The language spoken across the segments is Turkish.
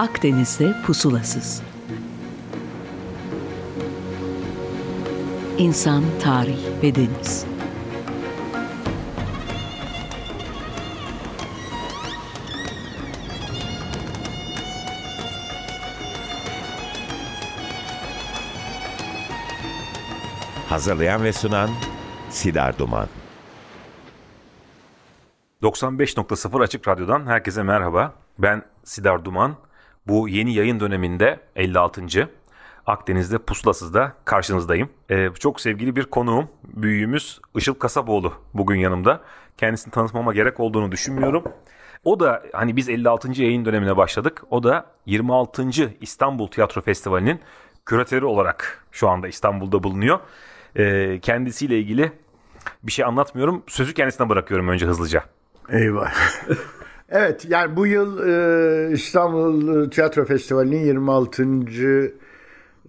Akdeniz'de pusulasız. İnsan, tarih ve deniz. Hazırlayan ve sunan Sidar Duman. 95.0 Açık Radyo'dan herkese merhaba. Ben Sidar Duman. Bu yeni yayın döneminde 56. Akdeniz'de Pusulasız'da karşınızdayım. Ee, çok sevgili bir konuğum, büyüğümüz Işıl Kasapoğlu bugün yanımda. Kendisini tanıtmama gerek olduğunu düşünmüyorum. O da hani biz 56. yayın dönemine başladık. O da 26. İstanbul Tiyatro Festivali'nin küratörü olarak şu anda İstanbul'da bulunuyor. Ee, kendisiyle ilgili bir şey anlatmıyorum. Sözü kendisine bırakıyorum önce hızlıca. Eyvah. evet yani bu yıl e, İstanbul Tiyatro Festivali'nin 26.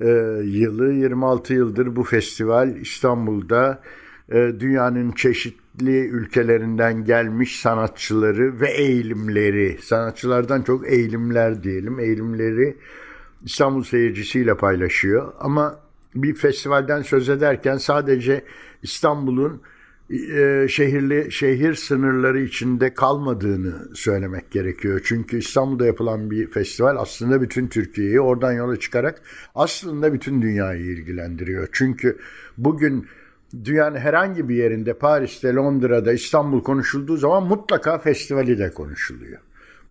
E, yılı 26 yıldır bu festival İstanbul'da e, dünyanın çeşitli ülkelerinden gelmiş sanatçıları ve eğilimleri sanatçılardan çok eğilimler diyelim eğilimleri İstanbul seyircisiyle paylaşıyor ama bir festivalden söz ederken sadece İstanbul'un e, şehirli şehir sınırları içinde kalmadığını söylemek gerekiyor. Çünkü İstanbul'da yapılan bir festival aslında bütün Türkiye'yi oradan yola çıkarak aslında bütün dünyayı ilgilendiriyor. Çünkü bugün dünyanın herhangi bir yerinde Paris'te, Londra'da, İstanbul konuşulduğu zaman mutlaka festivali de konuşuluyor.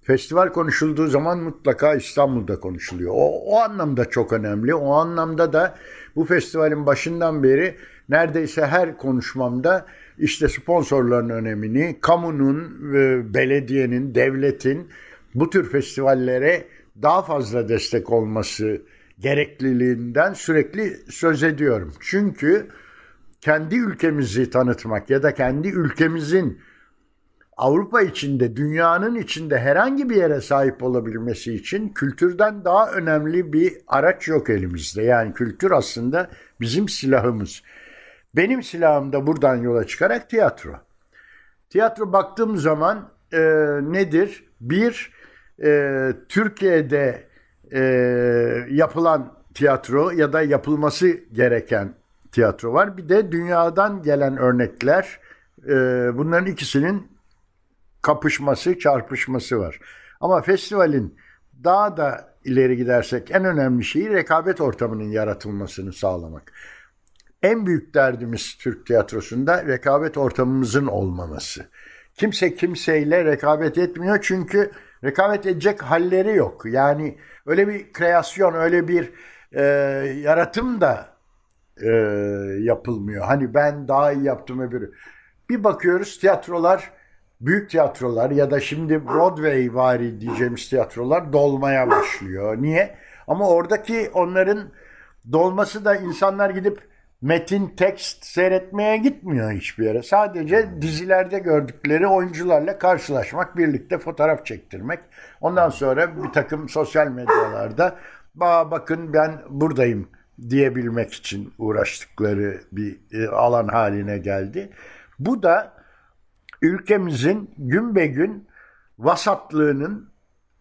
Festival konuşulduğu zaman mutlaka İstanbul'da konuşuluyor. O, o anlamda çok önemli. O anlamda da bu festivalin başından beri neredeyse her konuşmamda işte sponsorların önemini, kamunun, e, belediyenin, devletin bu tür festivallere daha fazla destek olması gerekliliğinden sürekli söz ediyorum. Çünkü kendi ülkemizi tanıtmak ya da kendi ülkemizin Avrupa içinde, dünyanın içinde herhangi bir yere sahip olabilmesi için kültürden daha önemli bir araç yok elimizde. Yani kültür aslında bizim silahımız. Benim silahım da buradan yola çıkarak tiyatro. Tiyatro baktığım zaman e, nedir? Bir, e, Türkiye'de e, yapılan tiyatro ya da yapılması gereken tiyatro var. Bir de dünyadan gelen örnekler. E, bunların ikisinin kapışması, çarpışması var. Ama festivalin daha da ileri gidersek en önemli şeyi rekabet ortamının yaratılmasını sağlamak. En büyük derdimiz Türk tiyatrosunda rekabet ortamımızın olmaması. Kimse kimseyle rekabet etmiyor çünkü rekabet edecek halleri yok. Yani öyle bir kreasyon, öyle bir e, yaratım da e, yapılmıyor. Hani ben daha iyi yaptım öbürü. Bir bakıyoruz tiyatrolar, büyük tiyatrolar ya da şimdi Broadway vari diyeceğimiz tiyatrolar dolmaya başlıyor. Niye? Ama oradaki onların dolması da insanlar gidip metin, tekst seyretmeye gitmiyor hiçbir yere. Sadece dizilerde gördükleri oyuncularla karşılaşmak, birlikte fotoğraf çektirmek. Ondan sonra bir takım sosyal medyalarda bakın ben buradayım diyebilmek için uğraştıkları bir e, alan haline geldi. Bu da ülkemizin gün be gün vasatlığının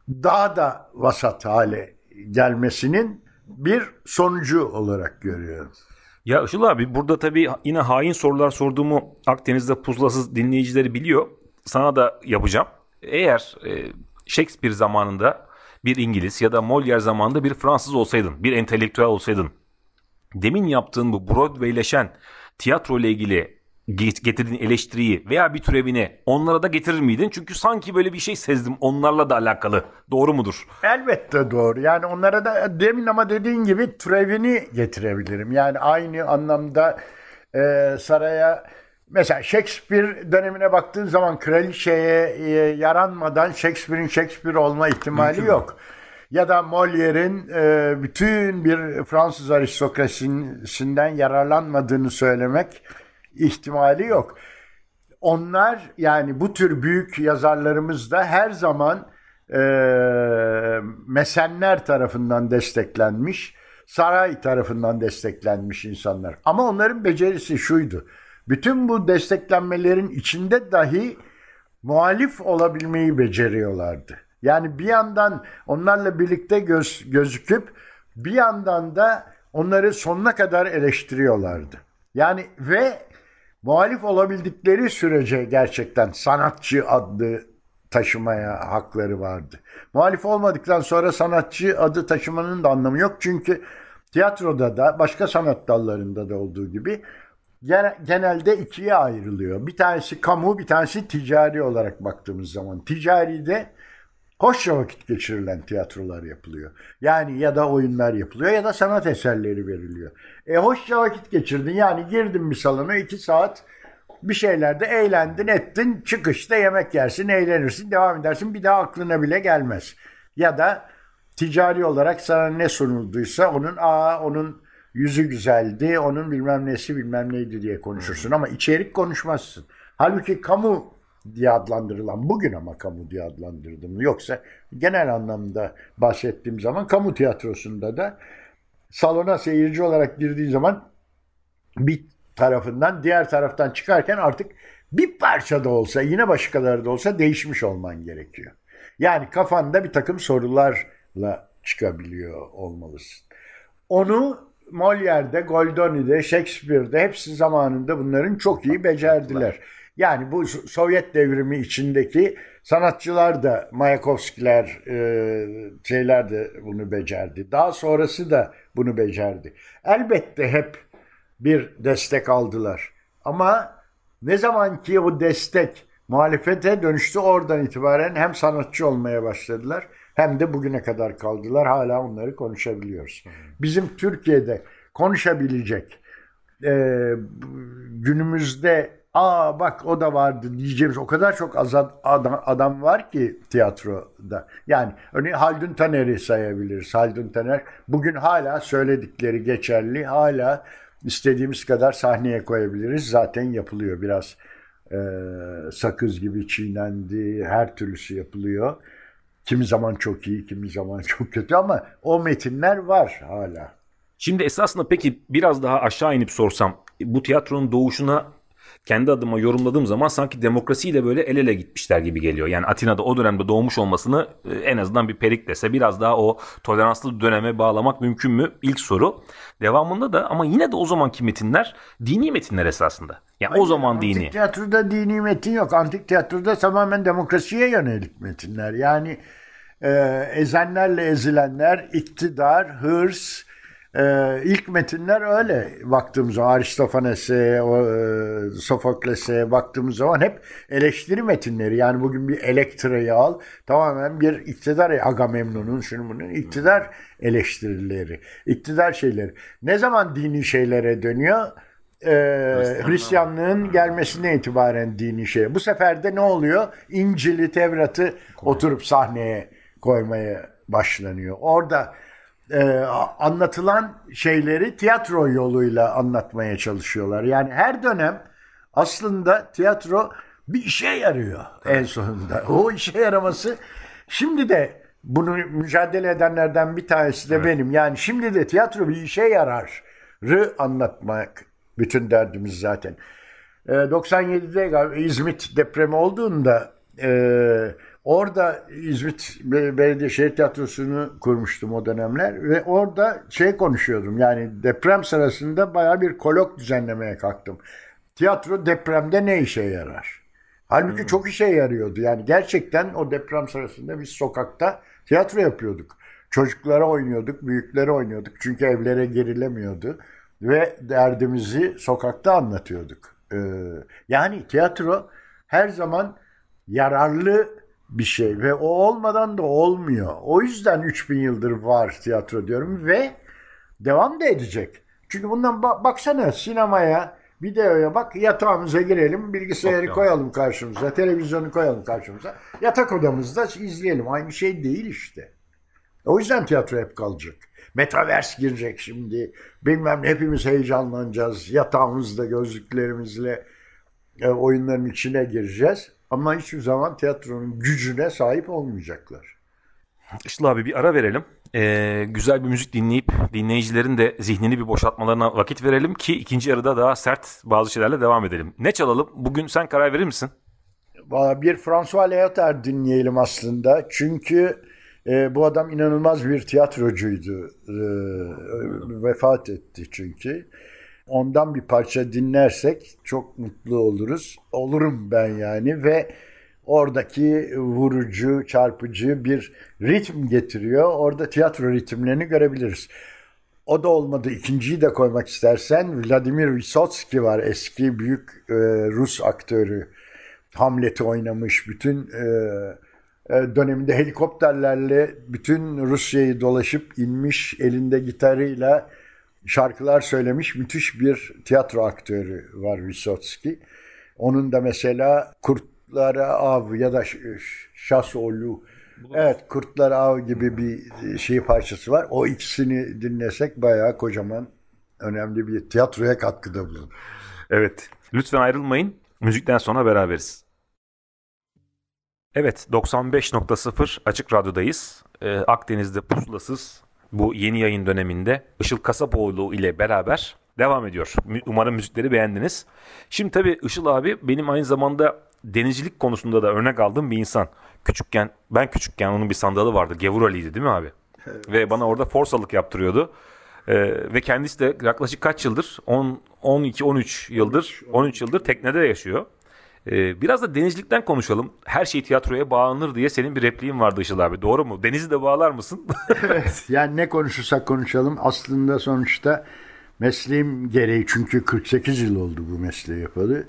daha da vasat hale gelmesinin bir sonucu olarak görüyorum. Ya Işıl abi burada tabii yine hain sorular sorduğumu Akdeniz'de pusulasız dinleyicileri biliyor. Sana da yapacağım. Eğer e, Shakespeare zamanında bir İngiliz ya da Molière zamanında bir Fransız olsaydın, bir entelektüel olsaydın, demin yaptığın bu Broadwayleşen tiyatro ile ilgili getirdiğin eleştiriyi veya bir türevini onlara da getirir miydin? Çünkü sanki böyle bir şey sezdim onlarla da alakalı. Doğru mudur? Elbette doğru. Yani onlara da demin ama dediğin gibi türevini getirebilirim. Yani aynı anlamda e, saraya mesela Shakespeare dönemine baktığın zaman kraliçeye e, yaranmadan Shakespeare'in Shakespeare olma ihtimali Mümkün yok. Ya da Molière'in e, bütün bir Fransız aristokrasisinden yararlanmadığını söylemek ihtimali yok. Onlar yani bu tür büyük yazarlarımız da her zaman e, mesenler tarafından desteklenmiş, saray tarafından desteklenmiş insanlar. Ama onların becerisi şuydu. Bütün bu desteklenmelerin içinde dahi muhalif olabilmeyi beceriyorlardı. Yani bir yandan onlarla birlikte göz, gözüküp bir yandan da onları sonuna kadar eleştiriyorlardı. Yani ve muhalif olabildikleri sürece gerçekten sanatçı adlı taşımaya hakları vardı. Muhalif olmadıktan sonra sanatçı adı taşımanın da anlamı yok. Çünkü tiyatroda da başka sanat dallarında da olduğu gibi genelde ikiye ayrılıyor. Bir tanesi kamu, bir tanesi ticari olarak baktığımız zaman. Ticari de hoşça vakit geçirilen tiyatrolar yapılıyor. Yani ya da oyunlar yapılıyor ya da sanat eserleri veriliyor. E hoşça vakit geçirdin yani girdin bir salona iki saat bir şeylerde eğlendin ettin çıkışta yemek yersin eğlenirsin devam edersin bir daha aklına bile gelmez. Ya da ticari olarak sana ne sunulduysa onun aa onun yüzü güzeldi onun bilmem nesi bilmem neydi diye konuşursun ama içerik konuşmazsın. Halbuki kamu diye adlandırılan bugün ama kamu diye adlandırdım. Yoksa genel anlamda bahsettiğim zaman kamu tiyatrosunda da salona seyirci olarak girdiği zaman bir tarafından diğer taraftan çıkarken artık bir parça da olsa yine başka kadar da olsa değişmiş olman gerekiyor. Yani kafanda bir takım sorularla çıkabiliyor olmalısın. Onu Molière'de, Goldoni'de, Shakespeare'de hepsi zamanında bunların çok iyi becerdiler. Yani bu Sovyet devrimi içindeki sanatçılar da Mayakovskiler e, şeyler de bunu becerdi. Daha sonrası da bunu becerdi. Elbette hep bir destek aldılar. Ama ne zaman ki o destek muhalefete dönüştü oradan itibaren hem sanatçı olmaya başladılar hem de bugüne kadar kaldılar. Hala onları konuşabiliyoruz. Bizim Türkiye'de konuşabilecek e, günümüzde aa bak o da vardı diyeceğimiz o kadar çok azad, adam, adam var ki tiyatroda. Yani örneğin Haldun Taner'i sayabiliriz. Haldun Taner bugün hala söyledikleri geçerli. Hala istediğimiz kadar sahneye koyabiliriz. Zaten yapılıyor biraz e, sakız gibi çiğnendi. Her türlüsü yapılıyor. Kimi zaman çok iyi, kimi zaman çok kötü ama o metinler var hala. Şimdi esasında peki biraz daha aşağı inip sorsam bu tiyatronun doğuşuna kendi adıma yorumladığım zaman sanki demokrasiyle böyle el ele gitmişler gibi geliyor. Yani Atina'da o dönemde doğmuş olmasını e, en azından bir periklese biraz daha o toleranslı döneme bağlamak mümkün mü? İlk soru. Devamında da ama yine de o zamanki metinler dini metinler esasında. Yani Hayır, o zaman antik dini. Antik tiyatroda dini metin yok. Antik tiyatroda tamamen demokrasiye yönelik metinler. Yani e, ezenlerle ezilenler, iktidar, hırs, ee, ilk metinler öyle baktığımız zaman Aristofanes'e, e, Sofokles'e baktığımız zaman hep eleştiri metinleri. Yani bugün bir Elektra'yı al tamamen bir iktidar Agamemnon'un şunun bunun iktidar eleştirileri, iktidar şeyleri. Ne zaman dini şeylere dönüyor? Ee, Hristiyanlığın gelmesine itibaren dini şey. Bu sefer de ne oluyor? İncil'i, Tevrat'ı oturup sahneye koymaya başlanıyor. Orada e, anlatılan şeyleri tiyatro yoluyla anlatmaya çalışıyorlar. Yani her dönem aslında tiyatro bir işe yarıyor en sonunda. O işe yaraması şimdi de bunu mücadele edenlerden bir tanesi de evet. benim. Yani şimdi de tiyatro bir işe yararı anlatmak bütün derdimiz zaten. E, 97'de İzmit depremi olduğunda e, Orada İzmit Belediye Şehir Tiyatrosu'nu kurmuştum o dönemler ve orada şey konuşuyordum yani deprem sırasında baya bir kolok düzenlemeye kalktım. Tiyatro depremde ne işe yarar? Halbuki hmm. çok işe yarıyordu. Yani gerçekten o deprem sırasında biz sokakta tiyatro yapıyorduk. Çocuklara oynuyorduk, büyüklere oynuyorduk. Çünkü evlere girilemiyordu. Ve derdimizi sokakta anlatıyorduk. Ee, yani tiyatro her zaman yararlı bir şey ve o olmadan da olmuyor. O yüzden 3000 yıldır var tiyatro diyorum ve devam da edecek. Çünkü bundan ba- baksana sinemaya, videoya bak yatağımıza girelim, bilgisayarı Çok koyalım karşımıza, televizyonu koyalım karşımıza. Yatak odamızda izleyelim. Aynı şey değil işte. O yüzden tiyatro hep kalacak. Metaverse girecek şimdi. Bilmem hepimiz heyecanlanacağız. Yatağımızda gözlüklerimizle e, oyunların içine gireceğiz. Ama hiçbir zaman tiyatronun gücüne sahip olmayacaklar. Işıl abi bir ara verelim. Ee, güzel bir müzik dinleyip dinleyicilerin de zihnini bir boşaltmalarına vakit verelim ki ikinci yarıda daha sert bazı şeylerle devam edelim. Ne çalalım? Bugün sen karar verir misin? Bir François Léotard dinleyelim aslında. Çünkü e, bu adam inanılmaz bir tiyatrocuydu. E, vefat etti çünkü. Ondan bir parça dinlersek çok mutlu oluruz. Olurum ben yani ve oradaki vurucu, çarpıcı bir ritim getiriyor. Orada tiyatro ritimlerini görebiliriz. O da olmadı. İkinciyi de koymak istersen Vladimir Vysotsky var. Eski büyük e, Rus aktörü. Hamlet'i oynamış. Bütün e, e, döneminde helikopterlerle bütün Rusya'yı dolaşıp inmiş elinde gitarıyla şarkılar söylemiş müthiş bir tiyatro aktörü var Vysotsky. Onun da mesela Kurtlara Av ya da Şasolu Evet Kurtlar Av gibi bir şey parçası var. O ikisini dinlesek bayağı kocaman önemli bir tiyatroya katkıda bulun. Evet. Lütfen ayrılmayın. Müzikten sonra beraberiz. Evet 95.0 Açık Radyo'dayız. Ee, Akdeniz'de pusulasız bu yeni yayın döneminde Işıl Kasapoğlu ile beraber devam ediyor. Umarım müzikleri beğendiniz. Şimdi tabii Işıl abi benim aynı zamanda denizcilik konusunda da örnek aldığım bir insan. Küçükken, ben küçükken onun bir sandalı vardı. Gevur Ali'ydi değil mi abi? Evet. Ve bana orada forsalık yaptırıyordu. Ee, ve kendisi de yaklaşık kaç yıldır? 10, 12, 13 yıldır, 13 yıldır teknede yaşıyor. Ee, biraz da denizcilikten konuşalım. Her şey tiyatroya bağlanır diye senin bir repliğin vardı Işıl abi. Doğru mu? Denizi de bağlar mısın? evet. Yani ne konuşursak konuşalım. Aslında sonuçta mesleğim gereği çünkü 48 yıl oldu bu mesleği yapalı.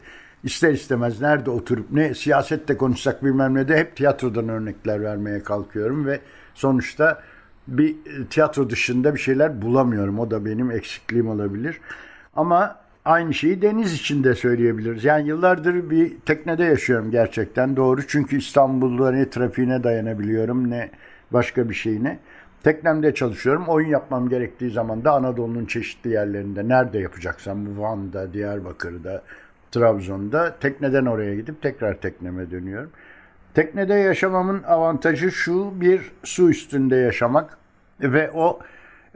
İster istemez nerede oturup ne siyasette konuşsak bilmem ne de hep tiyatrodan örnekler vermeye kalkıyorum ve sonuçta bir tiyatro dışında bir şeyler bulamıyorum. O da benim eksikliğim olabilir. Ama Aynı şeyi deniz için de söyleyebiliriz. Yani yıllardır bir teknede yaşıyorum gerçekten doğru. Çünkü İstanbul'da ne trafiğine dayanabiliyorum ne başka bir şeyine. Teknemde çalışıyorum. Oyun yapmam gerektiği zaman da Anadolu'nun çeşitli yerlerinde nerede yapacaksam Van'da, Diyarbakır'da, Trabzon'da tekneden oraya gidip tekrar tekneme dönüyorum. Teknede yaşamamın avantajı şu bir su üstünde yaşamak ve o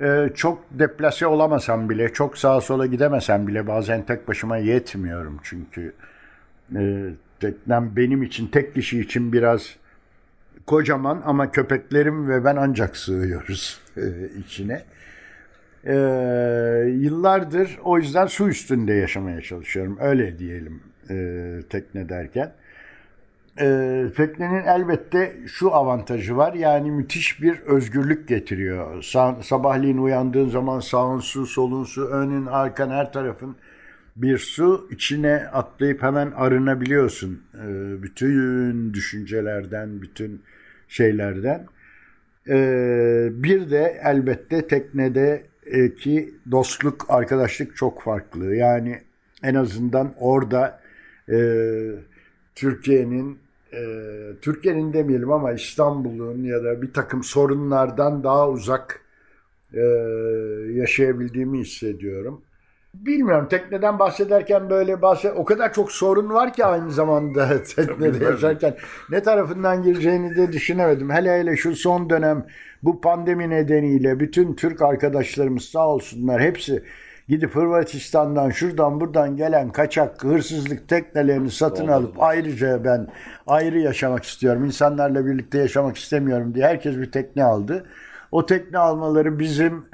e, çok deplase olamasam bile, çok sağa sola gidemesem bile bazen tek başıma yetmiyorum çünkü e, teknem benim için, tek kişi için biraz kocaman ama köpeklerim ve ben ancak sığıyoruz e, içine. E, yıllardır o yüzden su üstünde yaşamaya çalışıyorum. Öyle diyelim e, tekne derken e, teknenin elbette şu avantajı var. Yani müthiş bir özgürlük getiriyor. Sa- sabahleyin uyandığın zaman sağın su, solun su, önün, arkan her tarafın bir su. içine atlayıp hemen arınabiliyorsun. E, bütün düşüncelerden, bütün şeylerden. E, bir de elbette teknedeki dostluk, arkadaşlık çok farklı. Yani en azından orada e, Türkiye'nin e, Türkiye'nin demeyelim ama İstanbul'un ya da bir takım sorunlardan daha uzak e, yaşayabildiğimi hissediyorum. Bilmiyorum tekneden bahsederken böyle bahset o kadar çok sorun var ki aynı zamanda teknede yaşarken ne tarafından gireceğini de düşünemedim. Hele hele şu son dönem bu pandemi nedeniyle bütün Türk arkadaşlarımız sağ olsunlar hepsi gidip Hırvatistan'dan şuradan buradan gelen kaçak hırsızlık teknelerini satın Doğru. alıp ayrıca ben ayrı yaşamak istiyorum. insanlarla birlikte yaşamak istemiyorum diye herkes bir tekne aldı. O tekne almaları bizim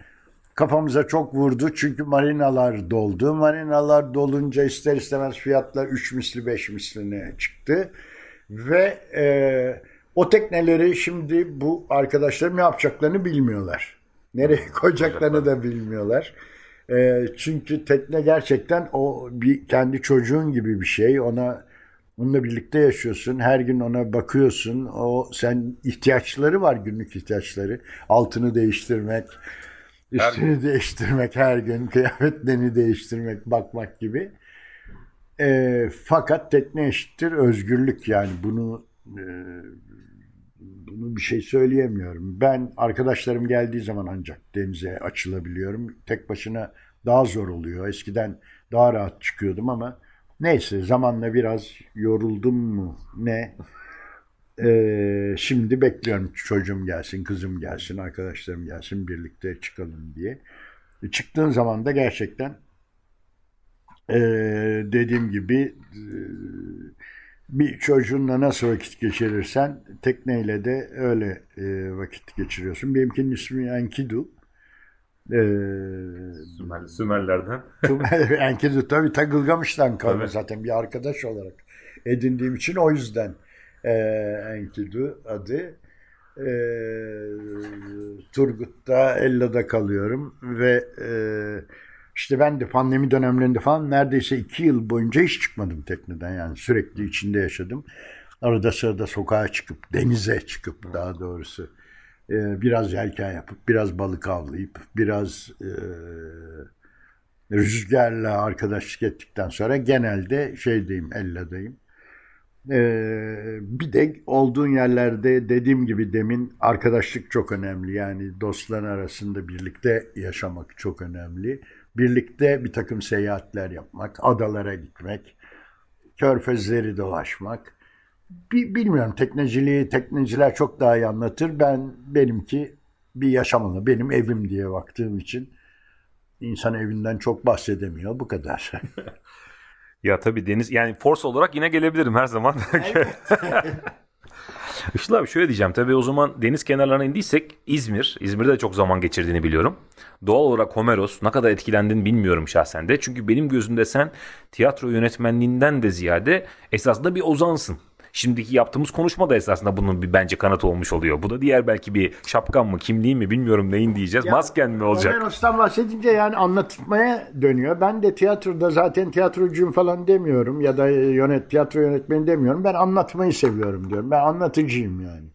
kafamıza çok vurdu. Çünkü marinalar doldu. Marinalar dolunca ister istemez fiyatlar 3 misli 5 misline çıktı. Ve e, o tekneleri şimdi bu arkadaşlarım ne yapacaklarını bilmiyorlar. Nereye koyacaklarını da bilmiyorlar. E, çünkü tekne gerçekten o bir kendi çocuğun gibi bir şey. Ona onunla birlikte yaşıyorsun. Her gün ona bakıyorsun. O sen ihtiyaçları var günlük ihtiyaçları. Altını değiştirmek, üstünü değiştirmek her gün, kıyafetlerini değiştirmek, bakmak gibi. E, fakat tekne eşittir özgürlük yani bunu e, bunu bir şey söyleyemiyorum. Ben arkadaşlarım geldiği zaman ancak denize açılabiliyorum. Tek başına daha zor oluyor. Eskiden daha rahat çıkıyordum ama neyse zamanla biraz yoruldum mu ne? Ee, şimdi bekliyorum çocuğum gelsin, kızım gelsin, arkadaşlarım gelsin birlikte çıkalım diye. Çıktığın zaman da gerçekten e, dediğim gibi bir çocuğunla nasıl vakit geçirirsen tekneyle de öyle e, vakit geçiriyorsun. Benimkinin ismi Enkidu. Ee, Sümer, Sümerlerden. Enkidu tabii ta Gılgamış'tan kalma zaten bir arkadaş olarak edindiğim için o yüzden e, Enkidu adı. E, Turgut'ta, Ella'da kalıyorum ve e, işte ben de pandemi dönemlerinde falan neredeyse iki yıl boyunca hiç çıkmadım tekneden yani sürekli içinde yaşadım. Arada sırada sokağa çıkıp, denize çıkıp daha doğrusu e, biraz yelken yapıp, biraz balık avlayıp, biraz e, rüzgarla arkadaşlık ettikten sonra genelde şeydeyim, Ella'dayım. Ee, bir de olduğun yerlerde dediğim gibi demin arkadaşlık çok önemli. Yani dostların arasında birlikte yaşamak çok önemli. Birlikte bir takım seyahatler yapmak, adalara gitmek, körfezleri dolaşmak. Bi- bilmiyorum tekneciliği tekneciler çok daha iyi anlatır. Ben benimki bir yaşam alanı, benim evim diye baktığım için insan evinden çok bahsedemiyor. Bu kadar. Ya tabii deniz yani force olarak yine gelebilirim her zaman. Işıl abi şöyle diyeceğim tabii o zaman deniz kenarlarına indiysek İzmir. İzmir'de de çok zaman geçirdiğini biliyorum. Doğal olarak Homeros ne kadar etkilendin bilmiyorum şahsen de. Çünkü benim gözümde sen tiyatro yönetmenliğinden de ziyade esasında bir ozansın. Şimdiki yaptığımız konuşma da esasında bunun bir bence kanıt olmuş oluyor. Bu da diğer belki bir şapkan mı kimliğin mi bilmiyorum neyin diyeceğiz. Masken mi olacak? Homeros'tan bahsedince yani anlatmaya dönüyor. Ben de tiyatroda zaten tiyatrocuyum falan demiyorum ya da yönet tiyatro yönetmeni demiyorum. Ben anlatmayı seviyorum diyorum. Ben anlatıcıyım yani.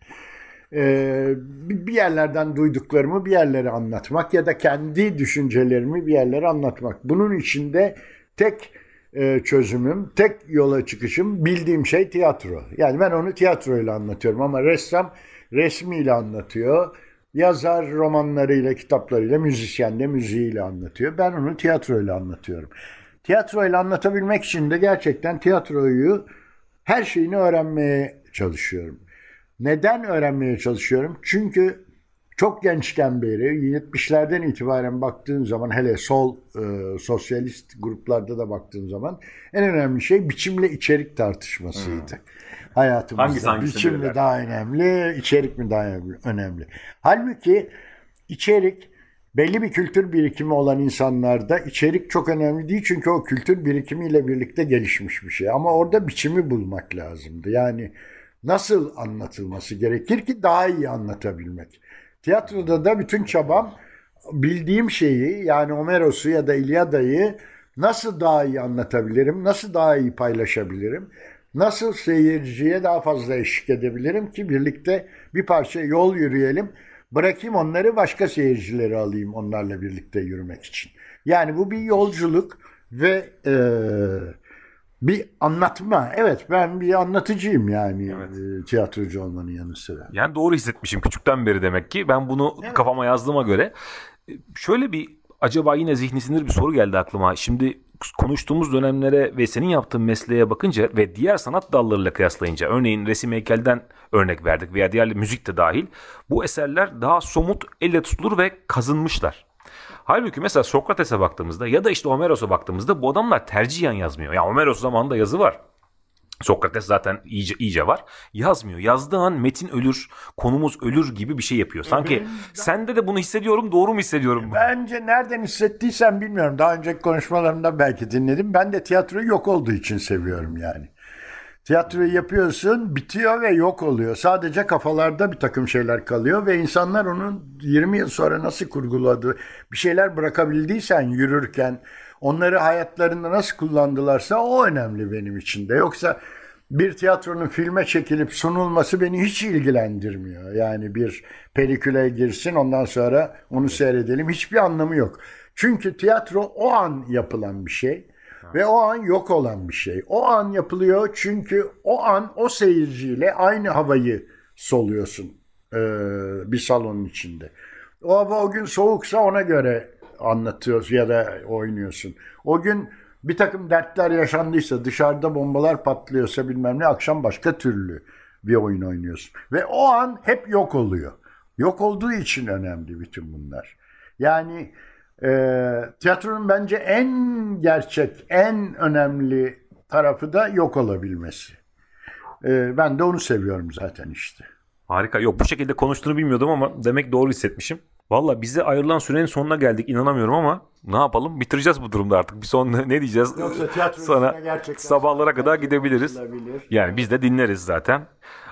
Ee, bir yerlerden duyduklarımı bir yerlere anlatmak ya da kendi düşüncelerimi bir yerlere anlatmak. Bunun içinde tek e, çözümüm, tek yola çıkışım bildiğim şey tiyatro. Yani ben onu tiyatroyla anlatıyorum ama ressam resmiyle anlatıyor. Yazar romanlarıyla, kitaplarıyla, müzisyen de müziğiyle anlatıyor. Ben onu tiyatroyla anlatıyorum. Tiyatroyla anlatabilmek için de gerçekten tiyatroyu her şeyini öğrenmeye çalışıyorum. Neden öğrenmeye çalışıyorum? Çünkü çok gençken beri 70'lerden itibaren baktığın zaman hele sol e, sosyalist gruplarda da baktığın zaman en önemli şey biçimle içerik tartışmasıydı. Hayatımızda Hangisi biçim mi daha önemli, içerik mi daha önemli? Halbuki içerik belli bir kültür birikimi olan insanlarda içerik çok önemli değil çünkü o kültür birikimiyle birlikte gelişmiş bir şey. Ama orada biçimi bulmak lazımdı. Yani nasıl anlatılması gerekir ki daha iyi anlatabilmek. Tiyatroda da bütün çabam bildiğim şeyi yani Homeros'u ya da İlyada'yı nasıl daha iyi anlatabilirim, nasıl daha iyi paylaşabilirim, nasıl seyirciye daha fazla eşlik edebilirim ki birlikte bir parça yol yürüyelim. Bırakayım onları başka seyircileri alayım onlarla birlikte yürümek için. Yani bu bir yolculuk ve eee, bir anlatma. Evet ben bir anlatıcıyım yani eee, tiyatrocu olmanın yanı sıra. Yani doğru hissetmişim küçükten beri demek ki. Ben bunu kafama yazdığıma göre. e, Şöyle bir acaba yine zihni sinir bir soru geldi aklıma. Şimdi konuştuğumuz dönemlere ve senin yaptığın mesleğe bakınca ve diğer sanat dallarıyla kıyaslayınca örneğin resim heykelden örnek verdik veya diğer müzik de dahil bu eserler daha somut elle tutulur ve kazınmışlar. Halbuki mesela Sokrates'e baktığımızda ya da işte Homeros'a baktığımızda bu adamlar tercihen yazmıyor. Ya Homeros zamanında yazı var. Sokrates zaten iyice iyice var. Yazmıyor. Yazdığı an metin ölür, konumuz ölür gibi bir şey yapıyor. Sanki sende de bunu hissediyorum, doğru mu hissediyorum? Bence nereden hissettiysen bilmiyorum. Daha önceki konuşmalarımda belki dinledim. Ben de tiyatroyu yok olduğu için seviyorum yani. Tiyatroyu yapıyorsun, bitiyor ve yok oluyor. Sadece kafalarda bir takım şeyler kalıyor ve insanlar onun 20 yıl sonra nasıl kurguladığı bir şeyler bırakabildiysen yürürken onları hayatlarında nasıl kullandılarsa o önemli benim için de. Yoksa bir tiyatronun filme çekilip sunulması beni hiç ilgilendirmiyor. Yani bir peliküle girsin ondan sonra onu seyredelim hiçbir anlamı yok. Çünkü tiyatro o an yapılan bir şey ve o an yok olan bir şey. O an yapılıyor çünkü o an o seyirciyle aynı havayı soluyorsun e, bir salonun içinde. O hava o gün soğuksa ona göre anlatıyorsun ya da oynuyorsun. O gün bir takım dertler yaşandıysa dışarıda bombalar patlıyorsa bilmem ne akşam başka türlü bir oyun oynuyorsun. Ve o an hep yok oluyor. Yok olduğu için önemli bütün bunlar. Yani e, tiyatronun bence en gerçek, en önemli tarafı da yok olabilmesi. E, ben de onu seviyorum zaten işte. Harika. Yok bu şekilde konuştuğunu bilmiyordum ama demek doğru hissetmişim. Valla bize ayrılan sürenin sonuna geldik inanamıyorum ama ne yapalım bitireceğiz bu durumda artık. Bir son ne diyeceğiz? Yoksa tiyatro Sana sabahlara kadar gidebiliriz. Yani biz de dinleriz zaten.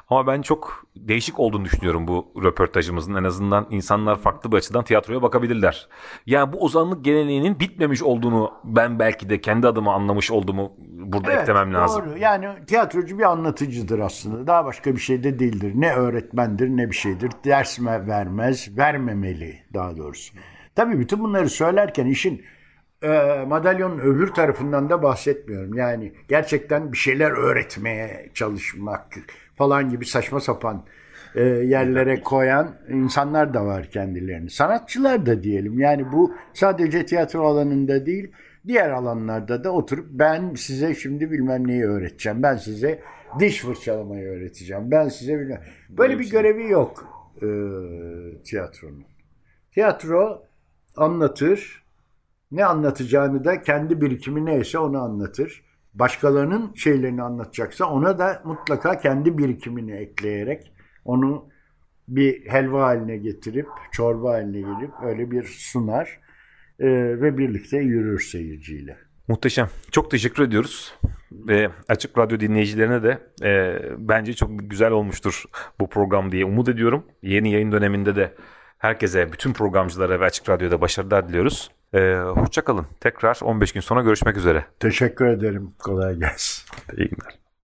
Ama ben çok değişik olduğunu düşünüyorum bu röportajımızın. En azından insanlar farklı bir açıdan tiyatroya bakabilirler. Yani bu ozanlık geleneğinin bitmemiş olduğunu ben belki de kendi adıma anlamış olduğumu burada Evet, eklemem lazım. Doğru. Yani tiyatrocu bir anlatıcıdır aslında. Daha başka bir şey de değildir. Ne öğretmendir ne bir şeydir. Ders vermez, vermemeli daha doğrusu. Tabii bütün bunları söylerken işin e, madalyonun öbür tarafından da bahsetmiyorum. Yani gerçekten bir şeyler öğretmeye çalışmak falan gibi saçma sapan e, yerlere koyan insanlar da var kendilerini. Sanatçılar da diyelim. Yani bu sadece tiyatro alanında değil, diğer alanlarda da oturup ben size şimdi bilmem neyi öğreteceğim. Ben size diş fırçalamayı öğreteceğim. Ben size bilmem. Böyle bir görevi yok e, tiyatronun. Tiyatro anlatır. Ne anlatacağını da kendi birikimi neyse onu anlatır. Başkalarının şeylerini anlatacaksa ona da mutlaka kendi birikimini ekleyerek onu bir helva haline getirip, çorba haline gelip öyle bir sunar e, ve birlikte yürür seyirciyle. Muhteşem. Çok teşekkür ediyoruz. Ve Açık Radyo dinleyicilerine de e, bence çok güzel olmuştur bu program diye umut ediyorum. Yeni yayın döneminde de herkese, bütün programcılara ve Açık Radyo'da başarılar diliyoruz. E, hoşçakalın. Tekrar 15 gün sonra görüşmek üzere. Teşekkür ederim. Kolay gelsin. İyi günler.